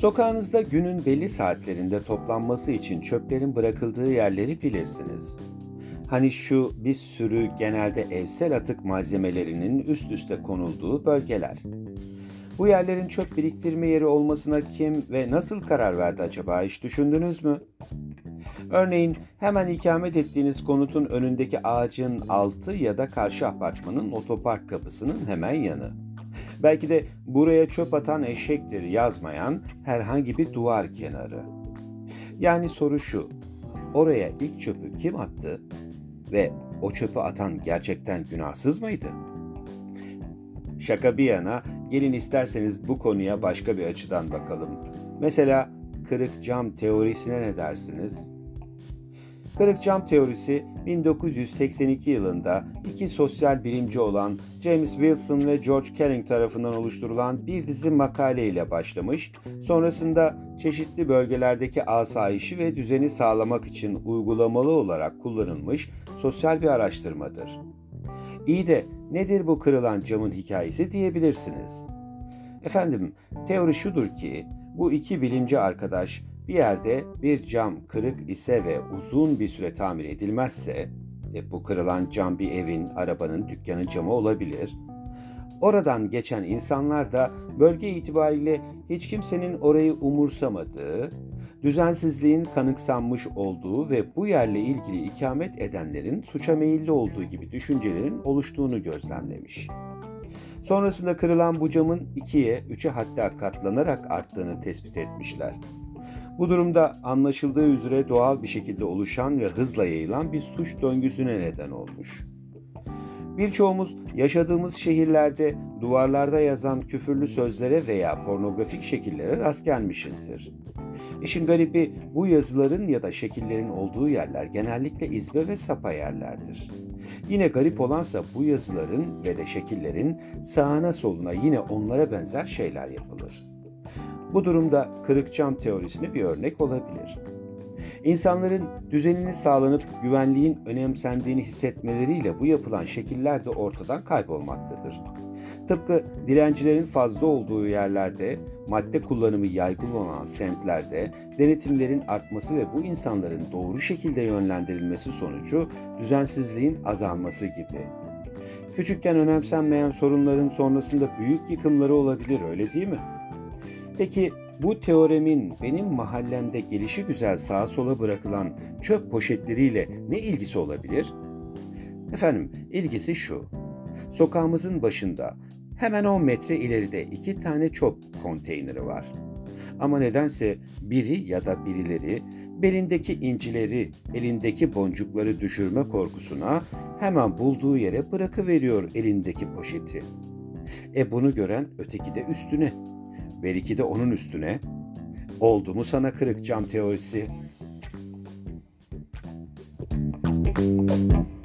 Sokağınızda günün belli saatlerinde toplanması için çöplerin bırakıldığı yerleri bilirsiniz. Hani şu bir sürü genelde evsel atık malzemelerinin üst üste konulduğu bölgeler. Bu yerlerin çöp biriktirme yeri olmasına kim ve nasıl karar verdi acaba hiç düşündünüz mü? Örneğin hemen ikamet ettiğiniz konutun önündeki ağacın altı ya da karşı apartmanın otopark kapısının hemen yanı. Belki de buraya çöp atan eşektir yazmayan herhangi bir duvar kenarı. Yani soru şu, oraya ilk çöpü kim attı ve o çöpü atan gerçekten günahsız mıydı? Şaka bir yana, gelin isterseniz bu konuya başka bir açıdan bakalım. Mesela kırık cam teorisine ne dersiniz? Kırık cam teorisi 1982 yılında iki sosyal bilimci olan James Wilson ve George Kelling tarafından oluşturulan bir dizi makale ile başlamış, sonrasında çeşitli bölgelerdeki asayişi ve düzeni sağlamak için uygulamalı olarak kullanılmış sosyal bir araştırmadır. İyi de nedir bu kırılan camın hikayesi diyebilirsiniz. Efendim, teori şudur ki bu iki bilimci arkadaş bir yerde bir cam kırık ise ve uzun bir süre tamir edilmezse, e, bu kırılan cam bir evin, arabanın, dükkanın camı olabilir. Oradan geçen insanlar da bölge itibariyle hiç kimsenin orayı umursamadığı, düzensizliğin kanıksanmış olduğu ve bu yerle ilgili ikamet edenlerin suça meyilli olduğu gibi düşüncelerin oluştuğunu gözlemlemiş. Sonrasında kırılan bu camın ikiye, üçe hatta katlanarak arttığını tespit etmişler. Bu durumda anlaşıldığı üzere doğal bir şekilde oluşan ve hızla yayılan bir suç döngüsüne neden olmuş. Birçoğumuz yaşadığımız şehirlerde duvarlarda yazan küfürlü sözlere veya pornografik şekillere rast gelmişizdir. İşin garibi bu yazıların ya da şekillerin olduğu yerler genellikle izbe ve sapa yerlerdir. Yine garip olansa bu yazıların ve de şekillerin sağına soluna yine onlara benzer şeyler yapılır. Bu durumda kırık cam teorisine bir örnek olabilir. İnsanların düzenini sağlanıp güvenliğin önemsendiğini hissetmeleriyle bu yapılan şekiller de ortadan kaybolmaktadır. Tıpkı direncilerin fazla olduğu yerlerde, madde kullanımı yaygın olan semtlerde denetimlerin artması ve bu insanların doğru şekilde yönlendirilmesi sonucu düzensizliğin azalması gibi. Küçükken önemsenmeyen sorunların sonrasında büyük yıkımları olabilir öyle değil mi? Peki bu teoremin benim mahallemde gelişi güzel sağa sola bırakılan çöp poşetleriyle ne ilgisi olabilir? Efendim, ilgisi şu. Sokağımızın başında hemen 10 metre ileride iki tane çöp konteyneri var. Ama nedense biri ya da birileri belindeki incileri, elindeki boncukları düşürme korkusuna hemen bulduğu yere bırakıveriyor elindeki poşeti. E bunu gören öteki de üstüne Belki de onun üstüne oldu mu sana kırık cam teorisi? Müzik